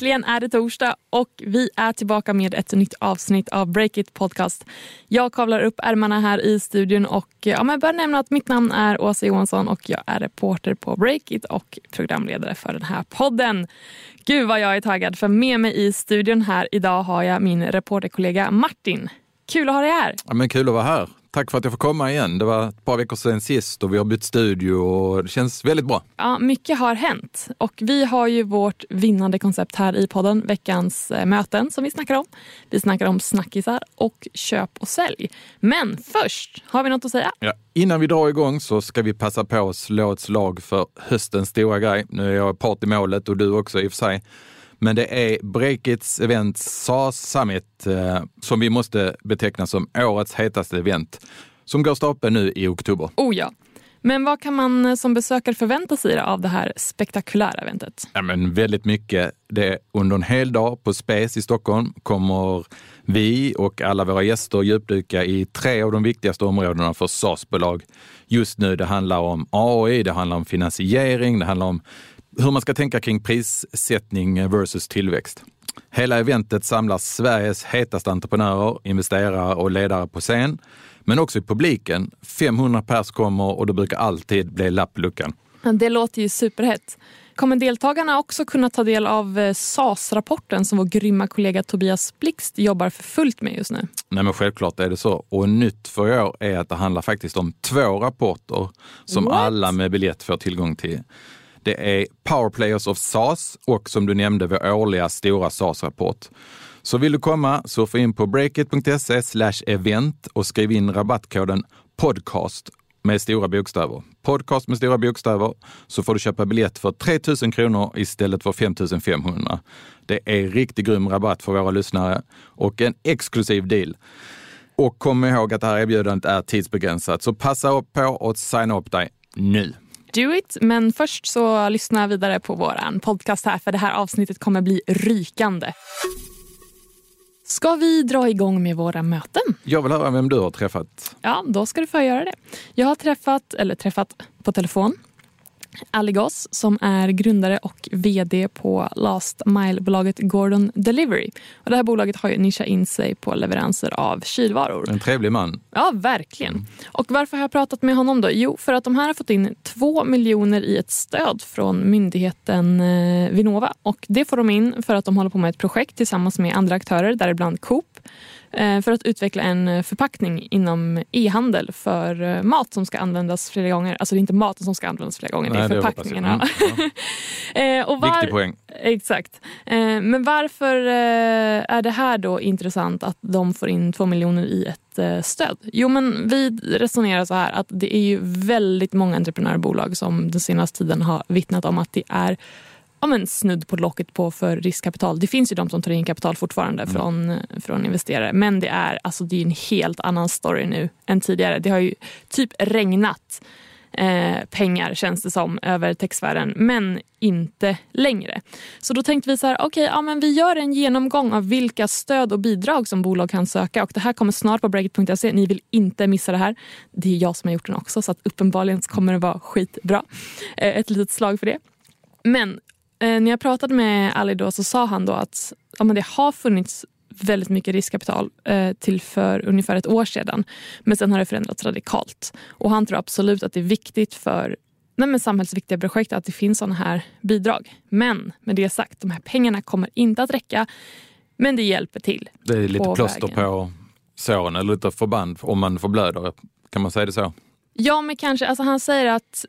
Äntligen är det torsdag och vi är tillbaka med ett nytt avsnitt av Breakit Podcast. Jag kavlar upp ärmarna här i studion och ja, men bör nämna att mitt namn är Åsa Johansson och jag är reporter på Breakit och programledare för den här podden. Gud vad jag är taggad för med mig i studion här idag har jag min reporterkollega Martin. Kul att ha dig här. Ja, men kul att vara här. Tack för att jag får komma igen. Det var ett par veckor sedan sist och vi har bytt studio och det känns väldigt bra. Ja, mycket har hänt och vi har ju vårt vinnande koncept här i podden, veckans eh, möten som vi snackar om. Vi snackar om snackisar och köp och sälj. Men först, har vi något att säga? Ja, innan vi drar igång så ska vi passa på att slå ett slag för höstens stora grej. Nu är jag part i målet och du också i och för sig. Men det är Breakits event SAS Summit eh, som vi måste beteckna som årets hetaste event som går stapeln nu i oktober. Oh ja. Men vad kan man eh, som besökare förvänta sig av det här spektakulära eventet? Ja, men väldigt mycket. Det under en hel dag på Space i Stockholm kommer vi och alla våra gäster djupdyka i tre av de viktigaste områdena för SAS-bolag just nu. Det handlar om AI, det handlar om finansiering, det handlar om hur man ska tänka kring prissättning versus tillväxt. Hela eventet samlar Sveriges hetaste entreprenörer, investerare och ledare på scen, men också i publiken. 500 pers kommer och det brukar alltid bli lapp i luckan. Det låter ju superhett. Kommer deltagarna också kunna ta del av eh, SAS-rapporten som vår grymma kollega Tobias Blixt jobbar för fullt med just nu? Nej men självklart är det så. Och nytt för i år är att det handlar faktiskt om två rapporter som What? alla med biljett får tillgång till. Det är Power Players of SAS och som du nämnde vår årliga stora SAS-rapport. Så vill du komma, surfa in på breakit.se event och skriv in rabattkoden podcast med stora bokstäver. Podcast med stora bokstäver så får du köpa biljett för 3 000 kronor istället för 5 500. Det är riktigt grym rabatt för våra lyssnare och en exklusiv deal. Och kom ihåg att det här erbjudandet är tidsbegränsat, så passa upp på att signa upp dig nu. Do it! Men först så lyssna vidare på vår podcast här för det här avsnittet kommer bli rykande. Ska vi dra igång med våra möten? Jag vill höra vem du har träffat. Ja, då ska du få göra det. Jag har träffat, eller träffat på telefon, Ali Goss som är grundare och vd på Last Mile-bolaget Gordon Delivery. Och det här bolaget har ju nischat in sig på leveranser av kylvaror. En trevlig man. Ja, verkligen. Och varför har jag pratat med honom då? Jo, för att de här har fått in två miljoner i ett stöd från myndigheten eh, Vinnova. Och det får de in för att de håller på med ett projekt tillsammans med andra aktörer, däribland Coop för att utveckla en förpackning inom e-handel för eh, mat som ska användas flera gånger. Alltså det är inte maten som ska användas flera gånger, Nej, det det är förpackningarna. Mm, Eh, och var- Viktig poäng. Exakt. Eh, Men varför eh, är det här då intressant att de får in två miljoner i ett eh, stöd? Jo, men vi resonerar så här att det är ju väldigt många entreprenörbolag som den senaste tiden har vittnat om att det är ja, men snudd på locket på för riskkapital. Det finns ju de som tar in kapital fortfarande från, från investerare. Men det är, alltså, det är en helt annan story nu än tidigare. Det har ju typ regnat eh, pengar känns det som över techsfären men inte längre. Så då tänkte vi så här, okej, ja, men vi gör en genomgång av vilka stöd och bidrag som bolag kan söka och det här kommer snart på breakit.se. Ni vill inte missa det här. Det är jag som har gjort den också så att uppenbarligen kommer det vara skitbra. Eh, ett litet slag för det. Men eh, när jag pratade med Ali då så sa han då att ja, men det har funnits väldigt mycket riskkapital eh, till för ungefär ett år sedan. Men sen har det förändrats radikalt. Och han tror absolut att det är viktigt för nej, men samhällsviktiga projekt att det finns sådana här bidrag. Men med det sagt, de här pengarna kommer inte att räcka. Men det hjälper till. Det är lite på plåster vägen. på såren, eller lite förband om man förblöder. Kan man säga det så? Ja, men kanske. Alltså han säger att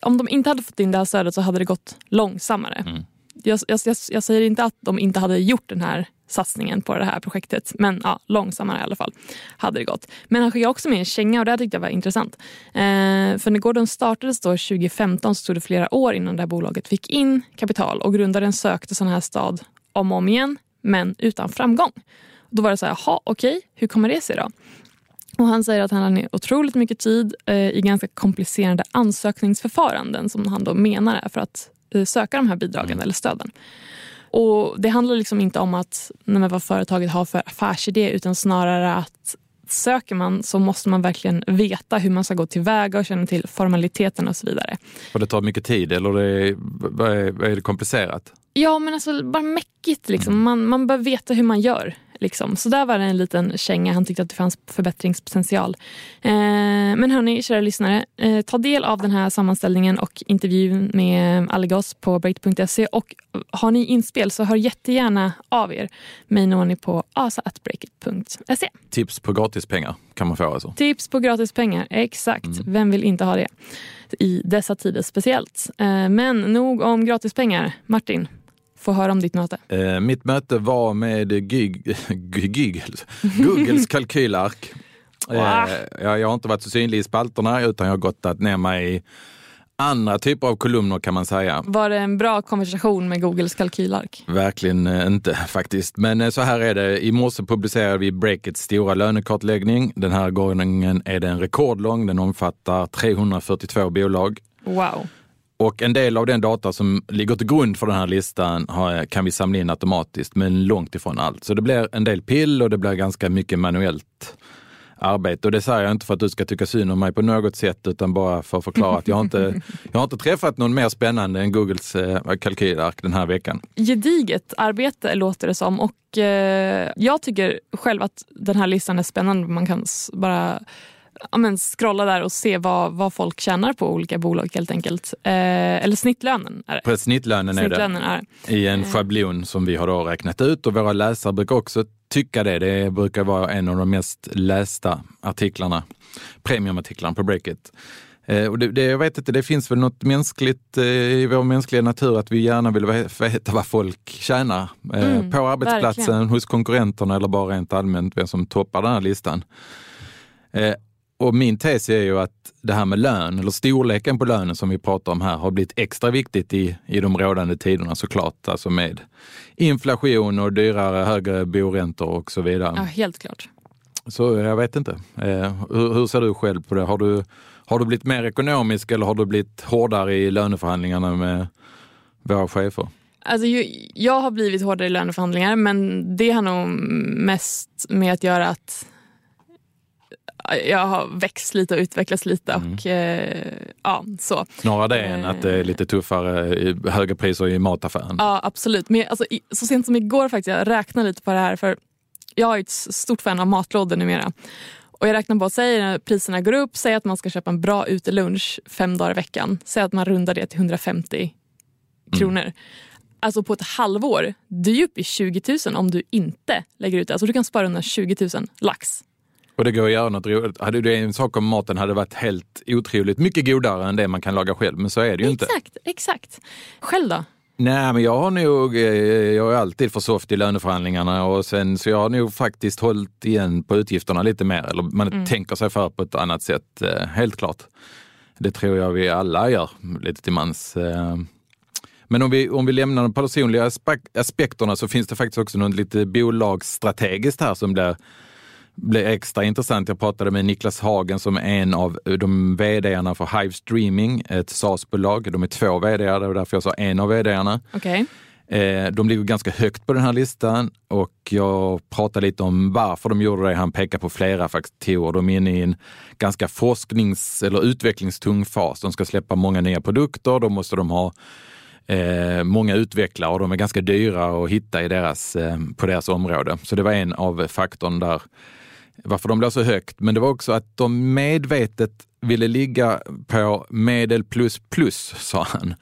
om de inte hade fått in det här stödet så hade det gått långsammare. Mm. Jag, jag, jag, jag säger inte att de inte hade gjort den här satsningen på det här projektet. Men ja, långsammare i alla fall hade det gått. Men han skickade också med en känga och det tyckte jag var intressant. Eh, för när Gordon startades då 2015 så tog det flera år innan det här bolaget fick in kapital och grundaren sökte sån här stad om och om igen men utan framgång. Då var det så här, jaha okej, hur kommer det sig då? Och han säger att han har ner otroligt mycket tid eh, i ganska komplicerade ansökningsförfaranden som han då menar är för att eh, söka de här bidragen eller stöden. Och Det handlar liksom inte om att nej, vad företaget har för affärsidé utan snarare att söker man så måste man verkligen veta hur man ska gå tillväga och känna till formaliteterna och så vidare. För det tar mycket tid eller det är, är, det komplicerat? Ja, men alltså bara mäckigt. Liksom. Man, man bör veta hur man gör. Liksom. Så där var det en liten känga. Han tyckte att det fanns förbättringspotential. Eh, men hörni, kära lyssnare. Eh, ta del av den här sammanställningen och intervjun med Allegos på break.se. Och har ni inspel så hör jättegärna av er. Mig når ni på asa.breakit.se. Tips på gratispengar kan man få alltså? Tips på gratispengar, exakt. Mm. Vem vill inte ha det? I dessa tider speciellt. Eh, men nog om gratispengar. Martin, få höra om ditt möte? Eh, mitt möte var med Gig, Gig, Googles kalkylark. Eh, jag, jag har inte varit så synlig i spalterna utan jag har gått ner mig i andra typer av kolumner kan man säga. Var det en bra konversation med Googles kalkylark? Verkligen eh, inte faktiskt. Men eh, så här är det. I morse publicerade vi Breakits stora lönekartläggning. Den här gången är den rekordlång. Den omfattar 342 bolag. Wow. Och en del av den data som ligger till grund för den här listan har, kan vi samla in automatiskt, men långt ifrån allt. Så det blir en del pill och det blir ganska mycket manuellt arbete. Och det säger jag inte för att du ska tycka synd om mig på något sätt, utan bara för att förklara att jag inte, jag har inte träffat någon mer spännande än Googles eh, kalkylark den här veckan. Gediget arbete låter det som och eh, jag tycker själv att den här listan är spännande. Man kan bara ja, men scrolla där och se vad, vad folk tjänar på olika bolag helt enkelt. Eh, eller snittlönen är det. På snittlönen, snittlönen är det. Är. I en eh. schablon som vi har då räknat ut och våra läsare brukar också tycka det. Det brukar vara en av de mest lästa artiklarna, premiumartiklarna på Breakit. Eh, och det, det, jag vet inte, det finns väl något mänskligt eh, i vår mänskliga natur att vi gärna vill veta vad folk tjänar. Eh, mm, på arbetsplatsen, verkligen. hos konkurrenterna eller bara rent allmänt vem som toppar den här listan. Och min tes är ju att det här med lön, eller storleken på lönen som vi pratar om här, har blivit extra viktigt i, i de rådande tiderna såklart. Alltså med inflation och dyrare, högre boräntor och så vidare. Ja, helt klart. Så jag vet inte. Eh, hur, hur, ser du själv på det? Har du, har du blivit mer ekonomisk eller har du blivit hårdare i löneförhandlingarna med våra chefer? Alltså, jag har blivit hårdare i löneförhandlingar men det har nog mest med att göra att jag har växt lite och utvecklats lite. Mm. Och, eh, ja, så. Snarare det än att det är lite tuffare, höga priser i mataffären. Ja absolut. Men alltså, så sent som igår faktiskt, jag räknade lite på det här. för Jag är ett stort fan av matlådor numera. Och jag räknar på, säg när priserna går upp, säg att man ska köpa en bra utelunch fem dagar i veckan. Säg att man rundar det till 150 kronor. Mm. Alltså på ett halvår, du är uppe i 20 000 om du inte lägger ut det. Alltså du kan spara undan 20 000 lax. Och det går att göra något roligt. Hade det en sak om maten hade varit helt otroligt mycket godare än det man kan laga själv, men så är det ju exakt, inte. Exakt, exakt. Själv då? Nej, men jag har nog, eh, jag är alltid för soft i löneförhandlingarna och sen så jag har nog faktiskt hållit igen på utgifterna lite mer. Eller man mm. tänker sig för på ett annat sätt, eh, helt klart. Det tror jag vi alla gör lite till mans. Eh. Men om vi, om vi lämnar de personliga aspekterna så finns det faktiskt också något lite bolagsstrategiskt här som blir blev extra intressant. Jag pratade med Niklas Hagen som är en av de vdarna för Hive Streaming, ett SaaS-bolag. De är två vd, det var därför jag sa en av vdarna. Okay. Eh, de ligger ganska högt på den här listan och jag pratade lite om varför de gjorde det. Han pekar på flera faktorer. De är inne i en ganska forsknings eller utvecklingstung fas. De ska släppa många nya produkter. Då måste de ha eh, många utvecklare och de är ganska dyra att hitta i deras, eh, på deras område. Så det var en av faktorn där varför de låg så högt. Men det var också att de medvetet ville ligga på medel plus plus, sa han.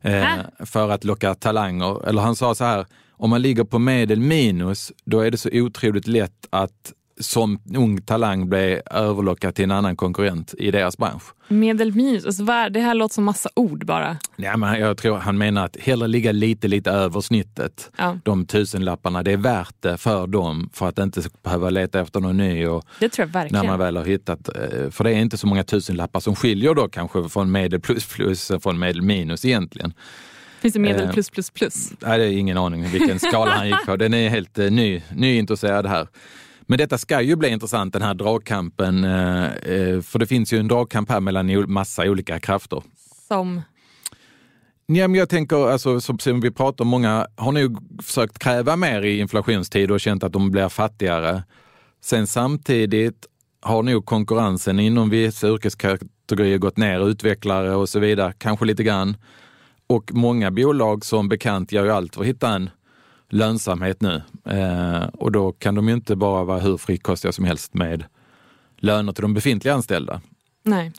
Eh, för att locka talanger. Eller han sa så här, om man ligger på medel minus, då är det så otroligt lätt att som ung talang blev överlockad till en annan konkurrent i deras bransch. Medel minus, alltså, det här låter som massa ord bara. Ja, men jag tror han menar att hellre ligga lite, lite över snittet. Ja. De tusenlapparna, det är värt det för dem för att inte behöva leta efter någon ny. Och det tror jag verkligen. När man väl har hittat, eh, för det är inte så många tusenlappar som skiljer då kanske från medel plus plus från medel minus egentligen. Finns det medel eh, plus plus plus? Nej, det är ingen aning vilken skala han gick på. Den är helt uh, ny, nyintresserad här. Men detta ska ju bli intressant, den här dragkampen. Eh, eh, för det finns ju en dragkamp här mellan massa olika krafter. Som? Ja, men jag tänker, alltså, som vi pratar om, många har nog försökt kräva mer i inflationstid och känt att de blir fattigare. Sen samtidigt har nog konkurrensen inom vissa yrkeskategorier gått ner, utvecklare och så vidare, kanske lite grann. Och många bolag som bekant gör ju allt för att hitta en lönsamhet nu. Eh, och då kan de ju inte bara vara hur frikostiga som helst med löner till de befintliga anställda. Nej.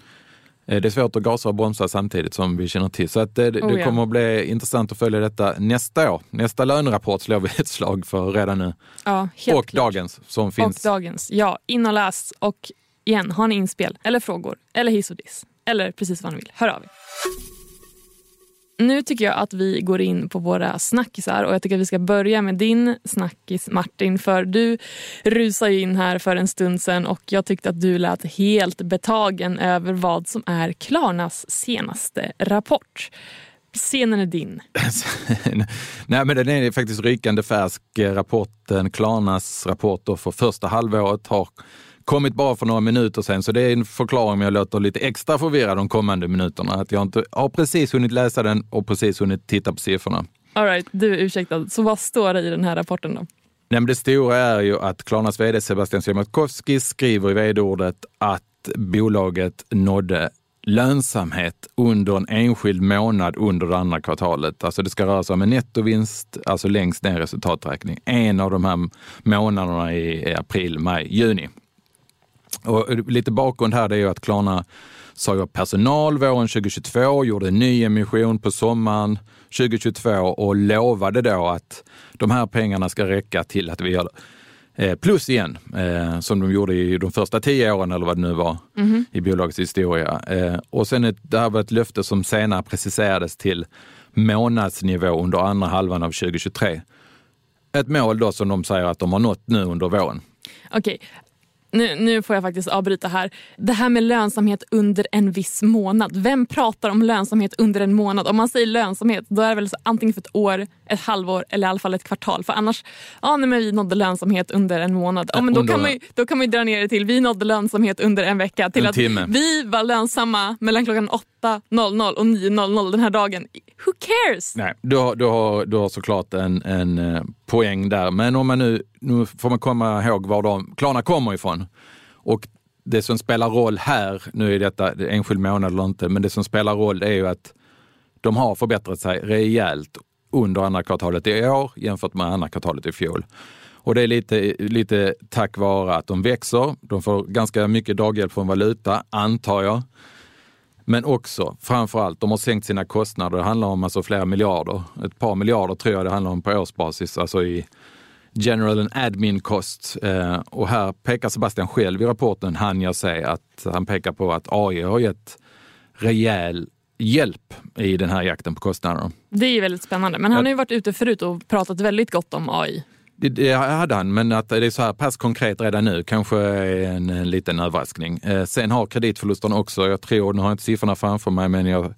Eh, det är svårt att gasa och bromsa samtidigt som vi känner till. Så att det, Oh, det ja. kommer att bli intressant att följa detta nästa år. Nästa lönerapport slår vi ett slag för redan nu. Ja, och klart. dagens som Och finns. dagens. Ja, in och läs. Och igen, har ni inspel eller frågor eller hiss och diss eller precis vad ni vill, hör av er. Nu tycker jag att vi går in på våra snackisar och jag tycker att vi ska börja med din snackis Martin för du rusade ju in här för en stund sedan och jag tyckte att du lät helt betagen över vad som är Klarnas senaste rapport. Scenen är din. Nej, men den är faktiskt rykande färsk. Rapporten, Klarnas rapport för första halvåret har kommit bara för några minuter sedan, så det är en förklaring om jag låter lite extra förvirrad de kommande minuterna. Att jag inte har precis hunnit läsa den och precis hunnit titta på siffrorna. All right, du är ursäktad. Så vad står det i den här rapporten då? Nej, men det stora är ju att Klarnas vd Sebastian Siemiatkowski skriver i vd-ordet att bolaget nådde lönsamhet under en enskild månad under det andra kvartalet. Alltså det ska röra sig om en nettovinst, alltså längst ner i resultaträkning. En av de här månaderna i april, maj, juni. Och lite bakgrund här det är ju att Klarna sa upp personal våren 2022, gjorde en ny emission på sommaren 2022 och lovade då att de här pengarna ska räcka till att vi gör eh, plus igen, eh, som de gjorde i de första tio åren eller vad det nu var i bolagets historia. Eh, och sen ett, det här var ett löfte som senare preciserades till månadsnivå under andra halvan av 2023. Ett mål då som de säger att de har nått nu under våren. Okej, nu, nu får jag faktiskt avbryta här. Det här med lönsamhet under en viss månad. Vem pratar om lönsamhet under en månad? Om man säger lönsamhet, då är det väl så, antingen för ett år, ett halvår eller i alla fall ett kvartal. För annars, ja nej, men vi nådde lönsamhet under en månad. Ja, men då, kan man ju, då kan man dra ner det till vi nådde lönsamhet under en vecka. Till En att timme. vi var lönsamma mellan klockan 8.00 och 9.00 den här dagen. Who cares? Nej, du har, du har, du har såklart en, en eh, poäng där. Men om man nu, nu får man komma ihåg var de Klarna kommer ifrån. Och det som spelar roll här, nu är detta enskild månad eller inte, men det som spelar roll är ju att de har förbättrat sig rejält under andra kvartalet i år jämfört med andra kvartalet i fjol. Och det är lite, lite tack vare att de växer. De får ganska mycket daghjälp från valuta, antar jag. Men också, framför allt, de har sänkt sina kostnader. Det handlar om alltså flera miljarder. Ett par miljarder tror jag det handlar om på årsbasis, alltså i general and admin cost. Eh, och här pekar Sebastian själv i rapporten, han jag säger, att han pekar på att AI har gett rejäl hjälp i den här jakten på kostnader. Det är ju väldigt spännande. Men han har ju varit ute förut och pratat väldigt gott om AI. Det, det hade han, men att det är så här pass konkret redan nu kanske är en, en liten överraskning. Eh, sen har kreditförlusterna också, jag tror, nu har jag inte siffrorna framför mig, men jag,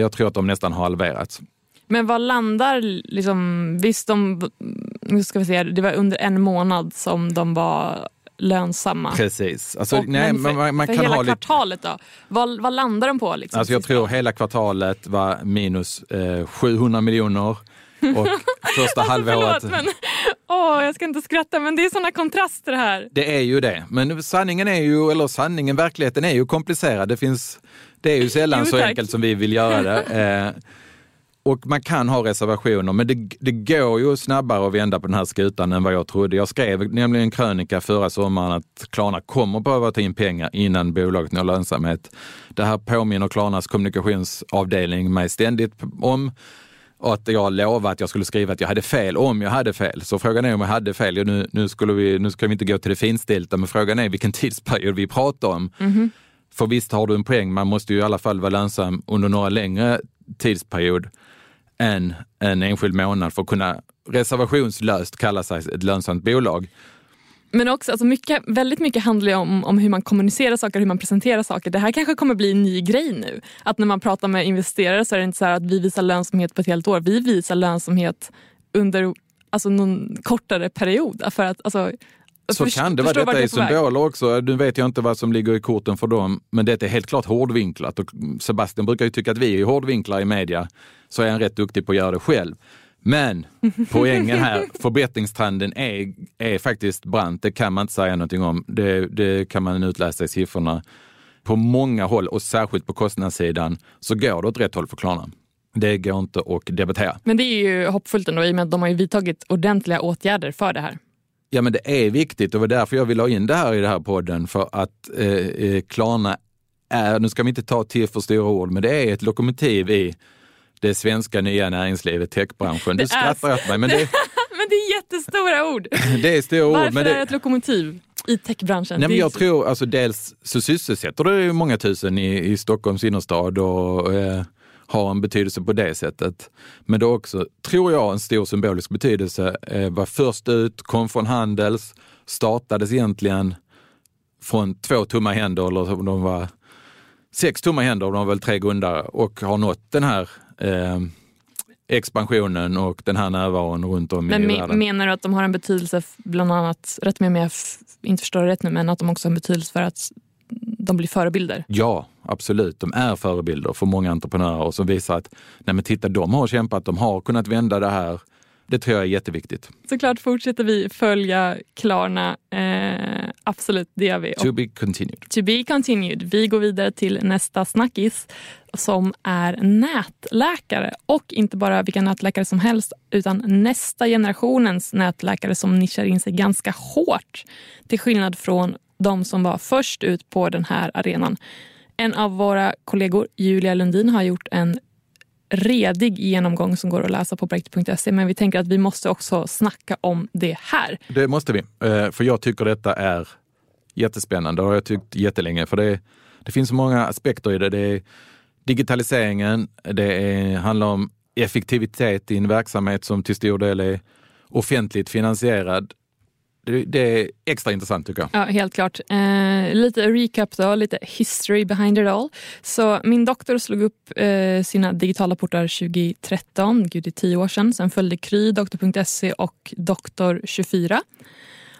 jag tror att de nästan har halverats. Men vad landar, liksom, visst de, nu ska vi se, det var under en månad som de var lönsamma. Precis. Alltså, Och, nej, för, man, man för kan hela ha lite, kvartalet då? Vad, vad landar de på? Liksom, alltså jag tror hela kvartalet var minus eh, 700 miljoner och första halvåret... Förlåt, men, åh, jag ska inte skratta men det är såna kontraster här. Det är ju det. Men sanningen är ju, eller sanningen, verkligheten är ju komplicerad. Det, finns, det är ju sällan Jo, så enkelt som vi vill göra det. Eh, och man kan ha reservationer, men det, det går ju snabbare att vända på den här skutan än vad jag trodde. Jag skrev nämligen en krönika förra sommaren att Klarna kommer behöva ta in pengar innan bolaget når lönsamhet. Det här påminner Klarnas kommunikationsavdelning mig ständigt om. Och att jag lovade att jag skulle skriva att jag hade fel om jag hade fel. Så frågan är om jag hade fel. Nu, nu, skulle vi, nu ska vi inte gå till det finstilta, men frågan är vilken tidsperiod vi pratar om. För visst har du en poäng, man måste ju i alla fall vara lönsam under några längre tidsperiod än en enskild månad för att kunna reservationslöst kalla sig ett lönsamt bolag. Men också, alltså mycket, väldigt mycket handlar ju om, om hur man kommunicerar saker, hur man presenterar saker. Det här kanske kommer bli en ny grej nu. Att när man pratar med investerare så är det inte så här att vi visar lönsamhet på ett helt år. Vi visar lönsamhet under alltså, någon kortare period. För att, alltså, så först- kan det vara. Detta är symboler också. Nu vet jag inte vad som ligger i korten för dem, men det är helt klart hårdvinklat. Och Sebastian brukar ju tycka att vi är hårdvinklar i media, så är han rätt duktig på att göra det själv. Men poängen här, förbättringstrenden är, är faktiskt brant. Det kan man inte säga någonting om. Det, det kan man utläsa i siffrorna. På många håll och särskilt på kostnadssidan så går det åt rätt håll för Klarna. Det går inte att debattera. Men det är ju hoppfullt ändå i och med att de har ju vidtagit ordentliga åtgärder för det här. Ja, men det är viktigt och det var därför jag vill ha in det här i den här podden. För att eh, eh, Klarna är, nu ska vi inte ta till för stora ord, men det är ett lokomotiv i det svenska nya näringslivet, techbranschen. Du skrattar åt mig, men det, men det är jättestora ord. det är stora ord. Varför men det, är ett lokomotiv i techbranschen? Nej, men jag tror, alltså dels så sysselsätter det många tusen i, i Stockholms innerstad och eh, har en betydelse på det sättet. Men det är också, tror jag, en stor symbolisk betydelse. Eh, var först ut, kom från Handels, startades egentligen från två tomma händer, eller om de var sex tomma händer, de var väl tre grundare och har nått den här eh, expansionen och den här närvaron runt om Men i me- världen. menar du att de har en betydelse, bland annat, rätt med om jag inte förstår det rätt nu, men att de också har en betydelse för att de blir förebilder? Ja, absolut. De är förebilder för många entreprenörer och som visar att nej men titta, de har kämpat, de har kunnat vända det här. Det tror jag är jätteviktigt. Såklart fortsätter vi följa Klarna. Eh, absolut, det gör vi. To be continued. to be continued. Vi går vidare till nästa snackis som är nätläkare. Och inte bara vilka nätläkare som helst utan nästa generationens nätläkare som nischar in sig ganska hårt. Till skillnad från de som var först ut på den här arenan. En av våra kollegor, Julia Lundin, har gjort en redig genomgång som går att läsa på projekt.se men vi tänker att vi måste också snacka om det här. Det måste vi, eh, för jag tycker detta är jättespännande och har jag tyckt jättelänge. För det, det finns så många aspekter i det. Det är digitaliseringen, det är, handlar om effektivitet i en verksamhet som till stor del är offentligt finansierad. Det, är extra intressant tycker jag. Ja, helt klart. Eh, lite recap då, lite history behind it all. Så min doktor slog upp eh, sina digitala portar 2013, gud det är tio år sedan. Sen följde Kry, doktor.se och Doktor24.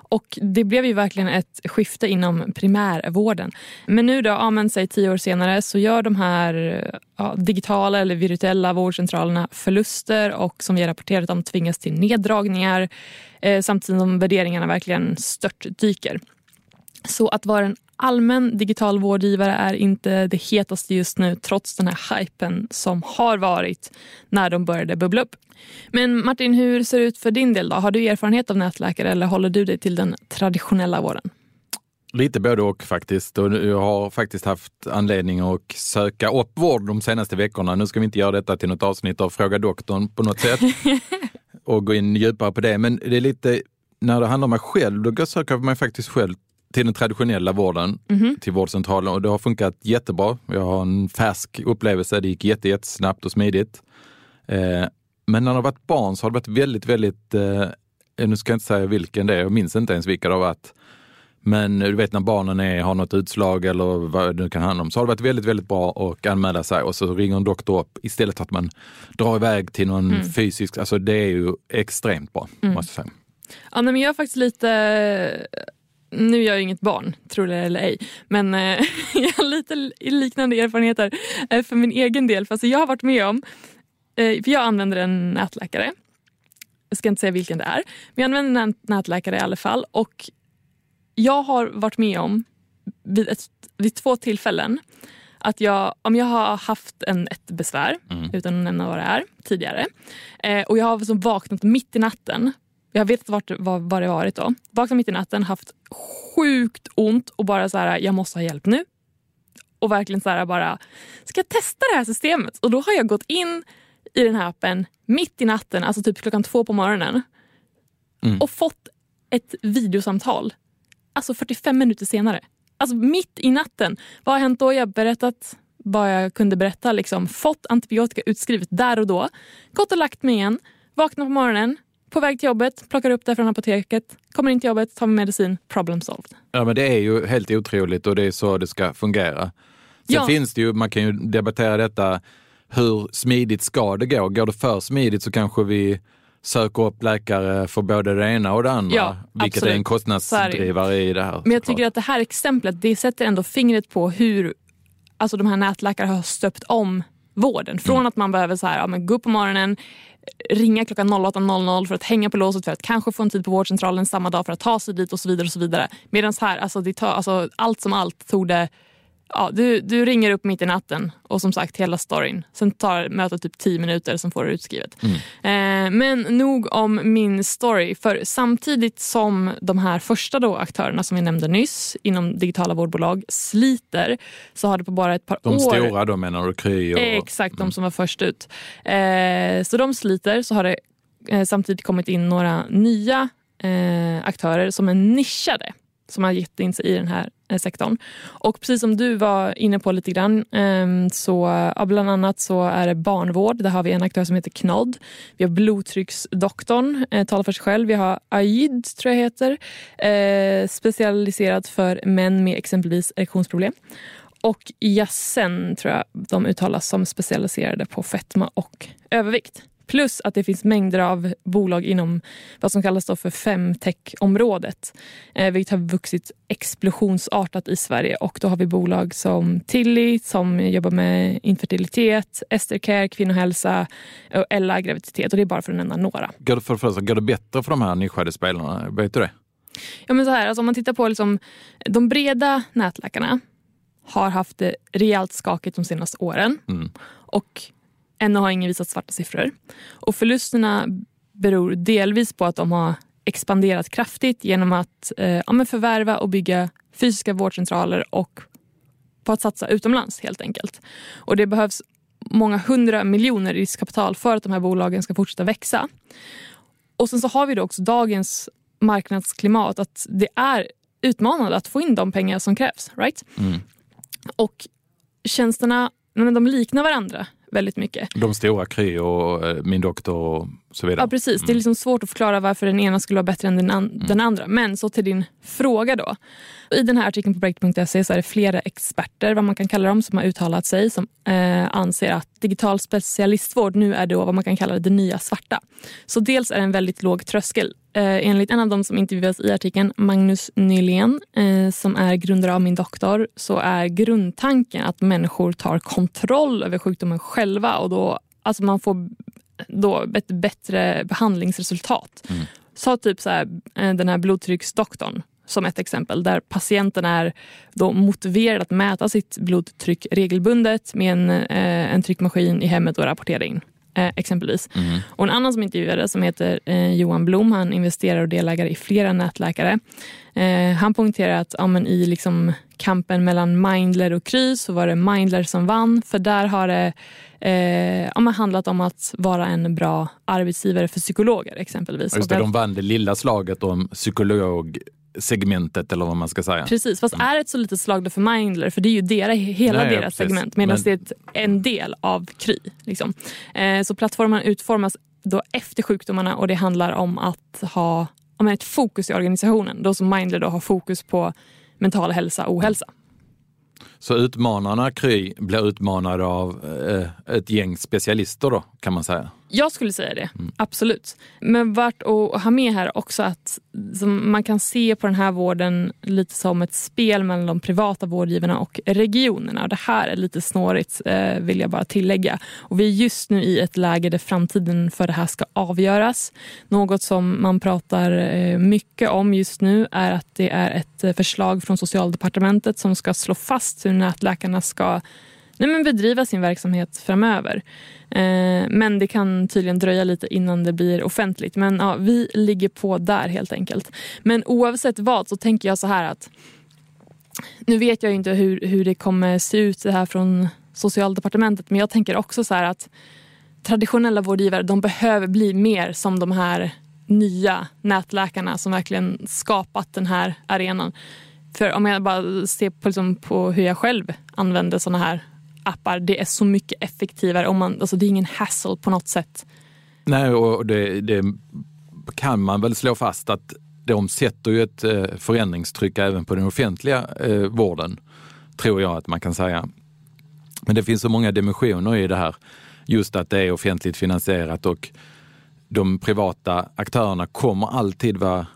Och det blev ju verkligen ett skifte inom primärvården. Men nu då, ja, men, säg tio år senare, så gör de här ja, digitala eller virtuella vårdcentralerna förluster och som vi har rapporterat om tvingas till neddragningar eh, samtidigt som värderingarna verkligen störtdyker. Så att vara en allmän digital vårdgivare är inte det hetaste just nu trots den här hypen som har varit när de började bubbla upp. Men Martin, hur ser det ut för din del? då? Har du erfarenhet av nätläkare eller håller du dig till den traditionella vården? Lite både och faktiskt. Och jag har faktiskt haft anledning att söka upp vård de senaste veckorna. Nu ska vi inte göra detta till något avsnitt av Fråga doktorn på något sätt och gå in djupare på det. Men det är lite, när det handlar om mig själv, då söker jag mig faktiskt själv till den traditionella vården, till vårdcentralen och det har funkat jättebra. Jag har en färsk upplevelse. Det gick jätte, jättesnabbt och smidigt. Eh, men när det har varit barn så har det varit väldigt, väldigt, eh, nu ska jag inte säga vilken det är, jag minns inte ens vilka det har varit. Men du vet när barnen är, har något utslag eller vad det nu kan handla om, så har det varit väldigt, väldigt bra att anmäla sig och så ringer en doktor upp istället för att man drar iväg till någon fysisk, alltså det är ju extremt bra måste jag säga. Ja, men jag har faktiskt lite... Nu är jag inget barn, tror det eller ej. Men eh, jag har lite liknande erfarenheter eh, för min egen del. För alltså, jag har varit med om... Eh, för jag använder en nätläkare. Jag ska inte säga vilken det är. Men jag använder en nätläkare i alla fall. Och jag har varit med om vid, ett, vid två tillfällen att jag, om jag har haft en, ett besvär, utan att nämna vad det är, tidigare eh, och jag har liksom vaknat mitt i natten jag vet vart, var, var det varit då. Vaknat mitt i natten, haft sjukt ont och bara så här, jag måste ha hjälp nu. Och verkligen så här bara, ska jag testa det här systemet? Och då har jag gått in i den här appen mitt i natten, alltså typ klockan två på morgonen Mm. och fått ett videosamtal. Alltså 45 minuter senare. Alltså mitt i natten. Vad har hänt då? Jag har berättat vad jag kunde berätta. Liksom. Fått antibiotika utskrivet där och då. Gått och lagt mig igen. Vaknat på morgonen. På väg till jobbet. Plockar upp det från apoteket. Kommer in till jobbet. Tar min medicin. Problem solved. Ja, men det är ju helt otroligt och det är så det ska fungera. Sen Ja. finns det ju, man kan ju debattera detta, hur smidigt ska det gå? Går det för smidigt så kanske vi söker upp läkare för både det ena och det andra, Ja, vilket absolut. är en kostnadsdrivare i det här. Men jag tycker att det här exemplet det sätter ändå fingret på hur alltså de här nätläkarna har stöpt om vården. Från Mm. att man behöver så här, ja, men gå upp på morgonen, ringa klockan 08.00 för att hänga på låset för att kanske få en tid på vårdcentralen samma dag för att ta sig dit och så vidare. och så vidare. Medan här, alltså, tar, alltså, allt som allt tog det ja, du, du ringer upp mitt i natten och som sagt hela storyn. Sen tar mötet typ tio minuter, sen får du utskrivet. Mm. Eh, men nog om min story. För samtidigt som de här första då aktörerna som vi nämnde nyss inom digitala vårdbolag sliter så har det på bara ett par de år... De stora då menar du? Kry och... Exakt, mm. de som var först ut. Eh, så de sliter så har det eh, samtidigt kommit in några nya eh, aktörer som är nischade som har gett in sig i den här eh, Eh, sektorn. Och precis som du var inne på lite grann, ehm, så ja, bland annat så är det barnvård. Där har vi en aktör som heter Knodd. Vi har blodtrycksdoktorn, eh, talar för sig själv. Vi har AID, tror jag heter, eh, specialiserad för män med exempelvis erektionsproblem. Och Jassen tror jag de uttalas som specialiserade på fetma och övervikt. Plus att det finns mängder av bolag inom vad som kallas för femtech-området. Eh, vilket har vuxit explosionsartat i Sverige. Och då har vi bolag som Tilly som jobbar med infertilitet, Estercare, kvinnohälsa och Ella graviditet. Och det är bara för att nämna några. Går det, för, för, går det bättre för de här nischade spelarna? Vet du det? Ja, men så här, alltså om man tittar på liksom, de breda nätläkarna har haft det rejält skakigt de senaste åren. Mm. Och Ännu har ingen visat svarta siffror. Och förlusterna beror delvis på att de har expanderat kraftigt genom att eh, ja, förvärva och bygga fysiska vårdcentraler och på att satsa utomlands helt enkelt. Och det behövs många hundra miljoner i riskkapital för att de här bolagen ska fortsätta växa. Och sen så har vi då också dagens marknadsklimat att det är utmanande att få in de pengar som krävs. Right? Mm. Och tjänsterna men de liknar varandra väldigt mycket. De stora Kry och eh, Min doktor och så vidare. Ja precis, mm. det är mm. liksom svårt att förklara varför den ena skulle vara bättre än den, an mm. den andra. Men så till din fråga då. I den här artikeln på break.se så är det flera experter, vad man kan kalla dem, som har uttalat sig som eh, anser att digital specialistvård nu är då vad man kan kalla det nya svarta. Så dels är det en väldigt låg tröskel Eh, enligt en av dem som intervjuas i artikeln, Magnus Nylén, eh, som är grundare av Min doktor, så är grundtanken att människor tar kontroll över sjukdomen själva och då, alltså man får då ett bättre behandlingsresultat. Mm. Så typ så här, eh, den här blodtrycksdoktorn som ett exempel där patienten är då motiverad att mäta sitt blodtryck regelbundet med en, eh, en tryckmaskin i hemmet och rapportera in eh, exempelvis. Mm. Och en annan som intervjuades som heter eh, Johan Blom, han investerar och delägare i flera nätläkare. Eh, han poängterar att ja, men i liksom kampen mellan Mindler och Kry så var det Mindler som vann för där har det eh, ja, handlat om att vara en bra arbetsgivare för psykologer exempelvis. Just det, de vann det lilla slaget om psykolog segmentet eller vad man ska säga. Precis, fast mm. är det ett så litet slag för Mindler? För det är ju deras, hela Nej, deras ja, segment medan Men... det är ett, en del av Kry. Liksom. Eh, så plattformen utformas då efter sjukdomarna och det handlar om att ha om ett fokus i organisationen. Då som Mindler då har fokus på mental hälsa och ohälsa. Så utmanarna Kry blir utmanade av eh, ett gäng specialister då kan man säga? Jag skulle säga det, mm. absolut. Men värt att ha med här också att man kan se på den här vården lite som ett spel mellan de privata vårdgivarna och regionerna. Det här är lite snårigt eh, vill jag bara tillägga. Och vi är just nu i ett läge där framtiden för det här ska avgöras. Något som man pratar eh, mycket om just nu är att det är ett eh, förslag från socialdepartementet som ska slå fast hur nätläkarna ska nej men bedriva sin verksamhet framöver. Eh, men det kan tydligen dröja lite innan det blir offentligt. Men ja, vi ligger på där helt enkelt. Men oavsett vad så tänker jag så här att nu vet jag inte hur, hur det kommer se ut det här från socialdepartementet men jag tänker också så här att traditionella vårdgivare de behöver bli mer som de här nya nätläkarna som verkligen skapat den här arenan. För om jag bara ser på, liksom, på hur jag själv använder såna här appar, det är så mycket effektivare. Om man, alltså det är ingen hassle på något sätt. Nej, och det, det kan man väl slå fast att de sätter ju ett eh, förändringstryck även på den offentliga eh, vården, tror jag att man kan säga. Men det finns så många dimensioner i det här. Just att det är offentligt finansierat och de privata aktörerna kommer alltid vara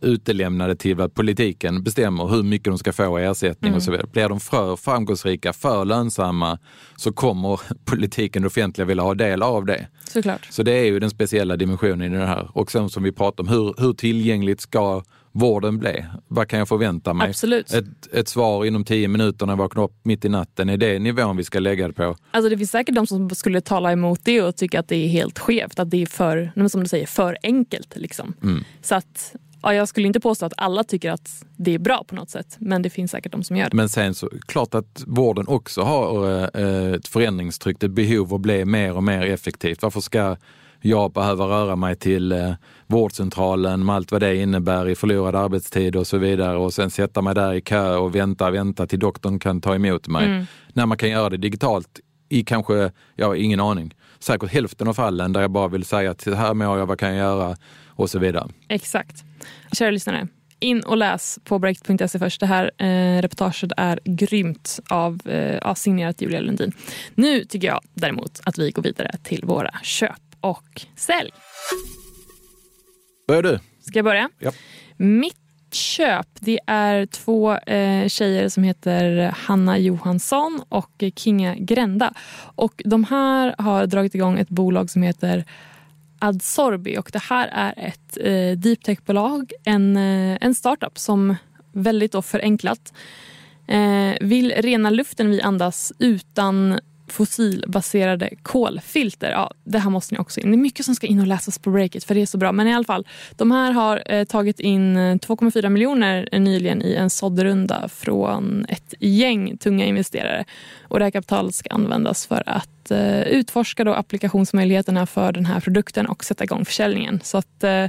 utelämnade till vad politiken bestämmer hur mycket de ska få i ersättning mm. och så vidare. Blir de för framgångsrika, för lönsamma så kommer politiken, det offentliga, vilja ha del av det. Såklart. Så det är ju den speciella dimensionen i det här. Och sen som vi pratar om, hur, hur tillgängligt ska vården bli? Vad kan jag förvänta mig? Absolut. Ett, ett svar inom tio minuter när jag vaknar upp mitt i natten, är det nivån vi ska lägga det på? Alltså det finns säkert de som skulle tala emot det och tycka att det är helt skevt, att det är för, som du säger, för enkelt. Liksom. Mm. Så att ja, jag skulle inte påstå att alla tycker att det är bra på något sätt, men det finns säkert de som gör det. Men sen så klart att vården också har eh, ett förändringstryck, ett behov att bli mer och mer effektivt. Varför ska jag behöva röra mig till eh, vårdcentralen med allt vad det innebär i förlorad arbetstid och så vidare och sen sätta mig där i kö och vänta, vänta till doktorn kan ta emot mig. Mm. När man kan göra det digitalt i kanske, jag har ingen aning, säkert hälften av fallen där jag bara vill säga att här mår jag, vad kan jag göra och så vidare. Exakt. Kära lyssnare, in och läs på break.se först. Det här eh, reportaget är grymt av, eh, signerat Julia Lundin. Nu tycker jag däremot att vi går vidare till våra köp och sälj. Börjar du? Ska jag börja? Ja. Mitt köp det är två eh, tjejer som heter Hanna Johansson och Kinga Grända. Och de här har dragit igång ett bolag som heter Adsorbi och det här är ett eh, deep tech-bolag, en, eh, en startup som väldigt då förenklat eh, vill rena luften vi andas utan fossilbaserade kolfilter. Ja, det här måste ni också in. Det är mycket som ska in och läsas på breaket för det är så bra. Men i alla fall, de här har eh, tagit in eh, 2,4 miljoner eh, nyligen i en såddrunda från ett gäng tunga investerare. Och det här kapitalet ska användas för att eh, utforska då applikationsmöjligheterna för den här produkten och sätta igång försäljningen. Så att eh,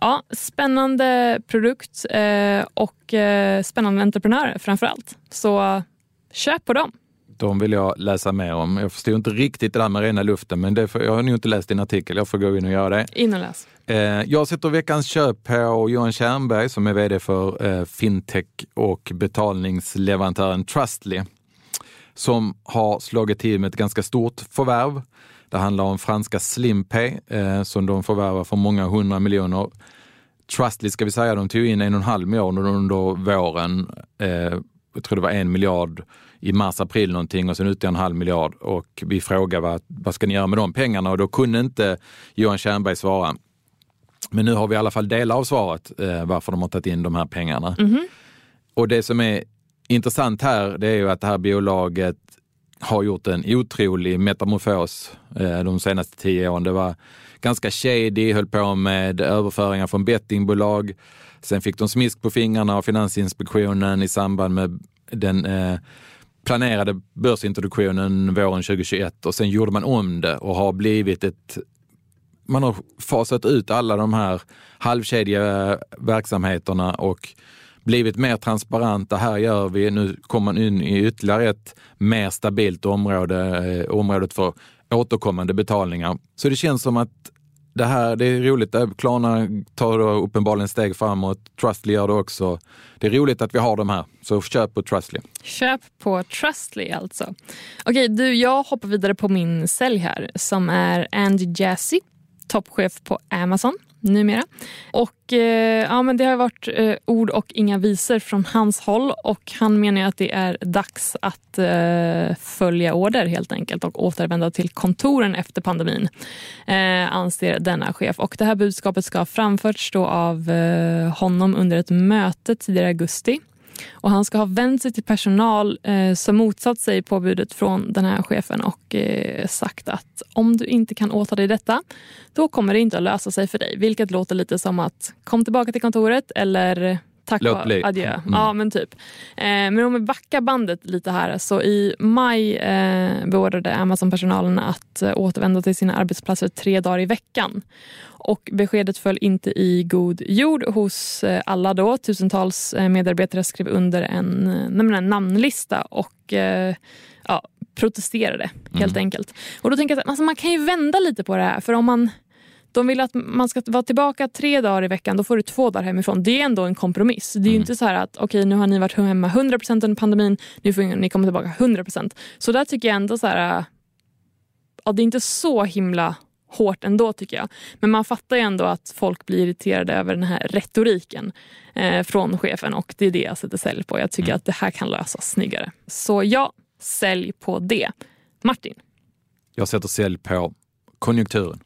ja, spännande produkt eh, och eh, spännande entreprenörer framför allt. Så eh, köp på dem de vill jag läsa mer om. Jag förstod inte riktigt det där med rena luften, men det får, jag har nog inte läst din artikel. Jag får gå in och göra det. In och läs. Eh, jag sätter veckans köp på Johan Tjernberg som är vd för eh, fintech och betalningsleverantören Trustly som har slagit till med ett ganska stort förvärv. Det handlar om franska Slimpay eh, som de förvärvar för många hundra miljoner. Trustly ska vi säga, de tog in en och en halv miljard under våren. jag tror det var en miljard i mars, april någonting och sen ut en halv miljard och vi frågade vad, vad ska ni göra med de pengarna och då kunde inte Johan Tjernberg svara. Men nu har vi i alla fall delar av svaret eh, varför de har tagit in de här pengarna. Mm. Och det som är intressant här, det är ju att det här bolaget har gjort en otrolig metamorfos eh, de senaste tio åren. Det var ganska shady, höll på med överföringar från bettingbolag. Sen fick de smisk på fingrarna av Finansinspektionen i samband med den eh, planerade börsintroduktionen våren 2021 och sen gjorde man om det och har blivit ett man har fasat ut alla de här halvkedjiga verksamheterna och blivit mer transparenta. Här gör vi, nu kommer man in i ytterligare ett mer stabilt område, eh, området för återkommande betalningar. Så det känns som att det här det är roligt. Klarna tar då uppenbarligen steg framåt. Trustly gör det också. Det är roligt att vi har de här, så köp på Trustly. Köp på Trustly alltså. Okej, du, jag hoppar vidare på min sälj här som är Andy Jassy, toppchef på Amazon numera. Och eh, ja, men Det har varit eh, ord och inga visor från hans håll och han menar att det är dags att eh, följa order helt enkelt och återvända till kontoren efter pandemin, eh, anser denna chef. Och Det här budskapet ska ha framförts då av eh, honom under ett möte tidigare i augusti och han ska ha vänt sig till personal eh, som motsatt sig påbudet från den här chefen och eh, sagt att om du inte kan åta dig detta, då kommer det inte att lösa sig för dig. Vilket låter lite som att kom tillbaka till kontoret eller tack och adjö. Mm. Ja, men typ. Eh, men om vi backar bandet lite här. Så i maj eh, beordrade Amazon-personalen att eh, återvända till sina arbetsplatser tre dagar i veckan. Och beskedet föll inte i god jord hos eh, alla då. Tusentals eh, medarbetare skrev under en, en namnlista och eh, ja, protesterade helt mm. enkelt. Och då tänker jag att alltså, man kan ju vända lite på det här. För om man de vill att man ska vara tillbaka tre dagar i veckan, då får du två dagar hemifrån. Det är ändå en kompromiss. Det är mm. inte så här att okej okay, nu har ni varit hemma 100% under pandemin, nu får ni komma tillbaka 100%. Så där tycker jag ändå så här, ja, det är inte så himla hårt ändå tycker jag. Men man fattar ju ändå att folk blir irriterade över den här retoriken eh, från chefen och det är det jag sätter sälj på. Jag tycker mm. att det här kan lösas snyggare. Så ja, sälj på det. Martin? Jag sätter sälj på konjunkturen.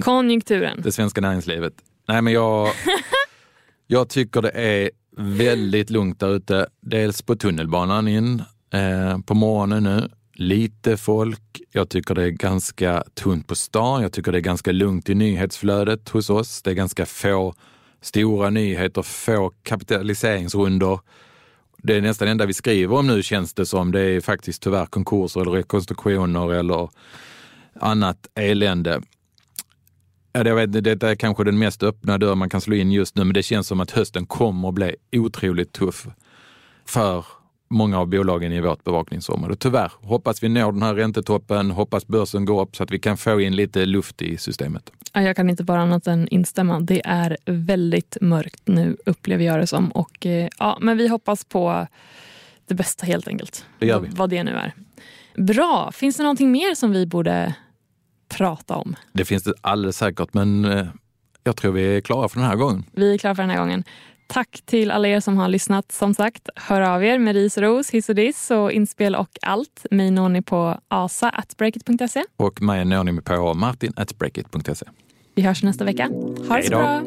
Konjunkturen. Det svenska näringslivet. Nej men jag, Jag tycker det är väldigt lugnt där ute. Dels på tunnelbanan in eh, på morgonen nu. Lite folk. Jag tycker det är ganska tunt på stan. Jag tycker det är ganska lugnt i nyhetsflödet hos oss. Det är ganska få stora nyheter, få kapitaliseringsrundor. Det är nästan det enda vi skriver om nu känns det som. Det är faktiskt tyvärr konkurser eller rekonstruktioner eller annat elände. Jag vet, det är kanske den mest öppna dörr man kan slå in just nu, men det känns som att hösten kommer att bli otroligt tuff för många av bolagen i vårt bevakningsområde. Tyvärr hoppas vi når den här räntetoppen, hoppas börsen går upp så att vi kan få in lite luft i systemet. Jag kan inte bara annat än instämma. Det är väldigt mörkt nu upplever jag det som. Och, eh, ja, men vi hoppas på det bästa helt enkelt. Det gör vi. Vad det nu är. Bra. Finns det någonting mer som vi borde prata om? Det finns det alldeles säkert, men eh, jag tror vi är klara för den här gången. Vi är klara för den här gången. Tack till alla er som har lyssnat. Som sagt, hör av er med ris och ros, hiss och diss och inspel och allt. Mig når ni på asa.breakit.se. Och mig når ni på martin.breakit.se. Vi hörs nästa vecka. Ha det så bra!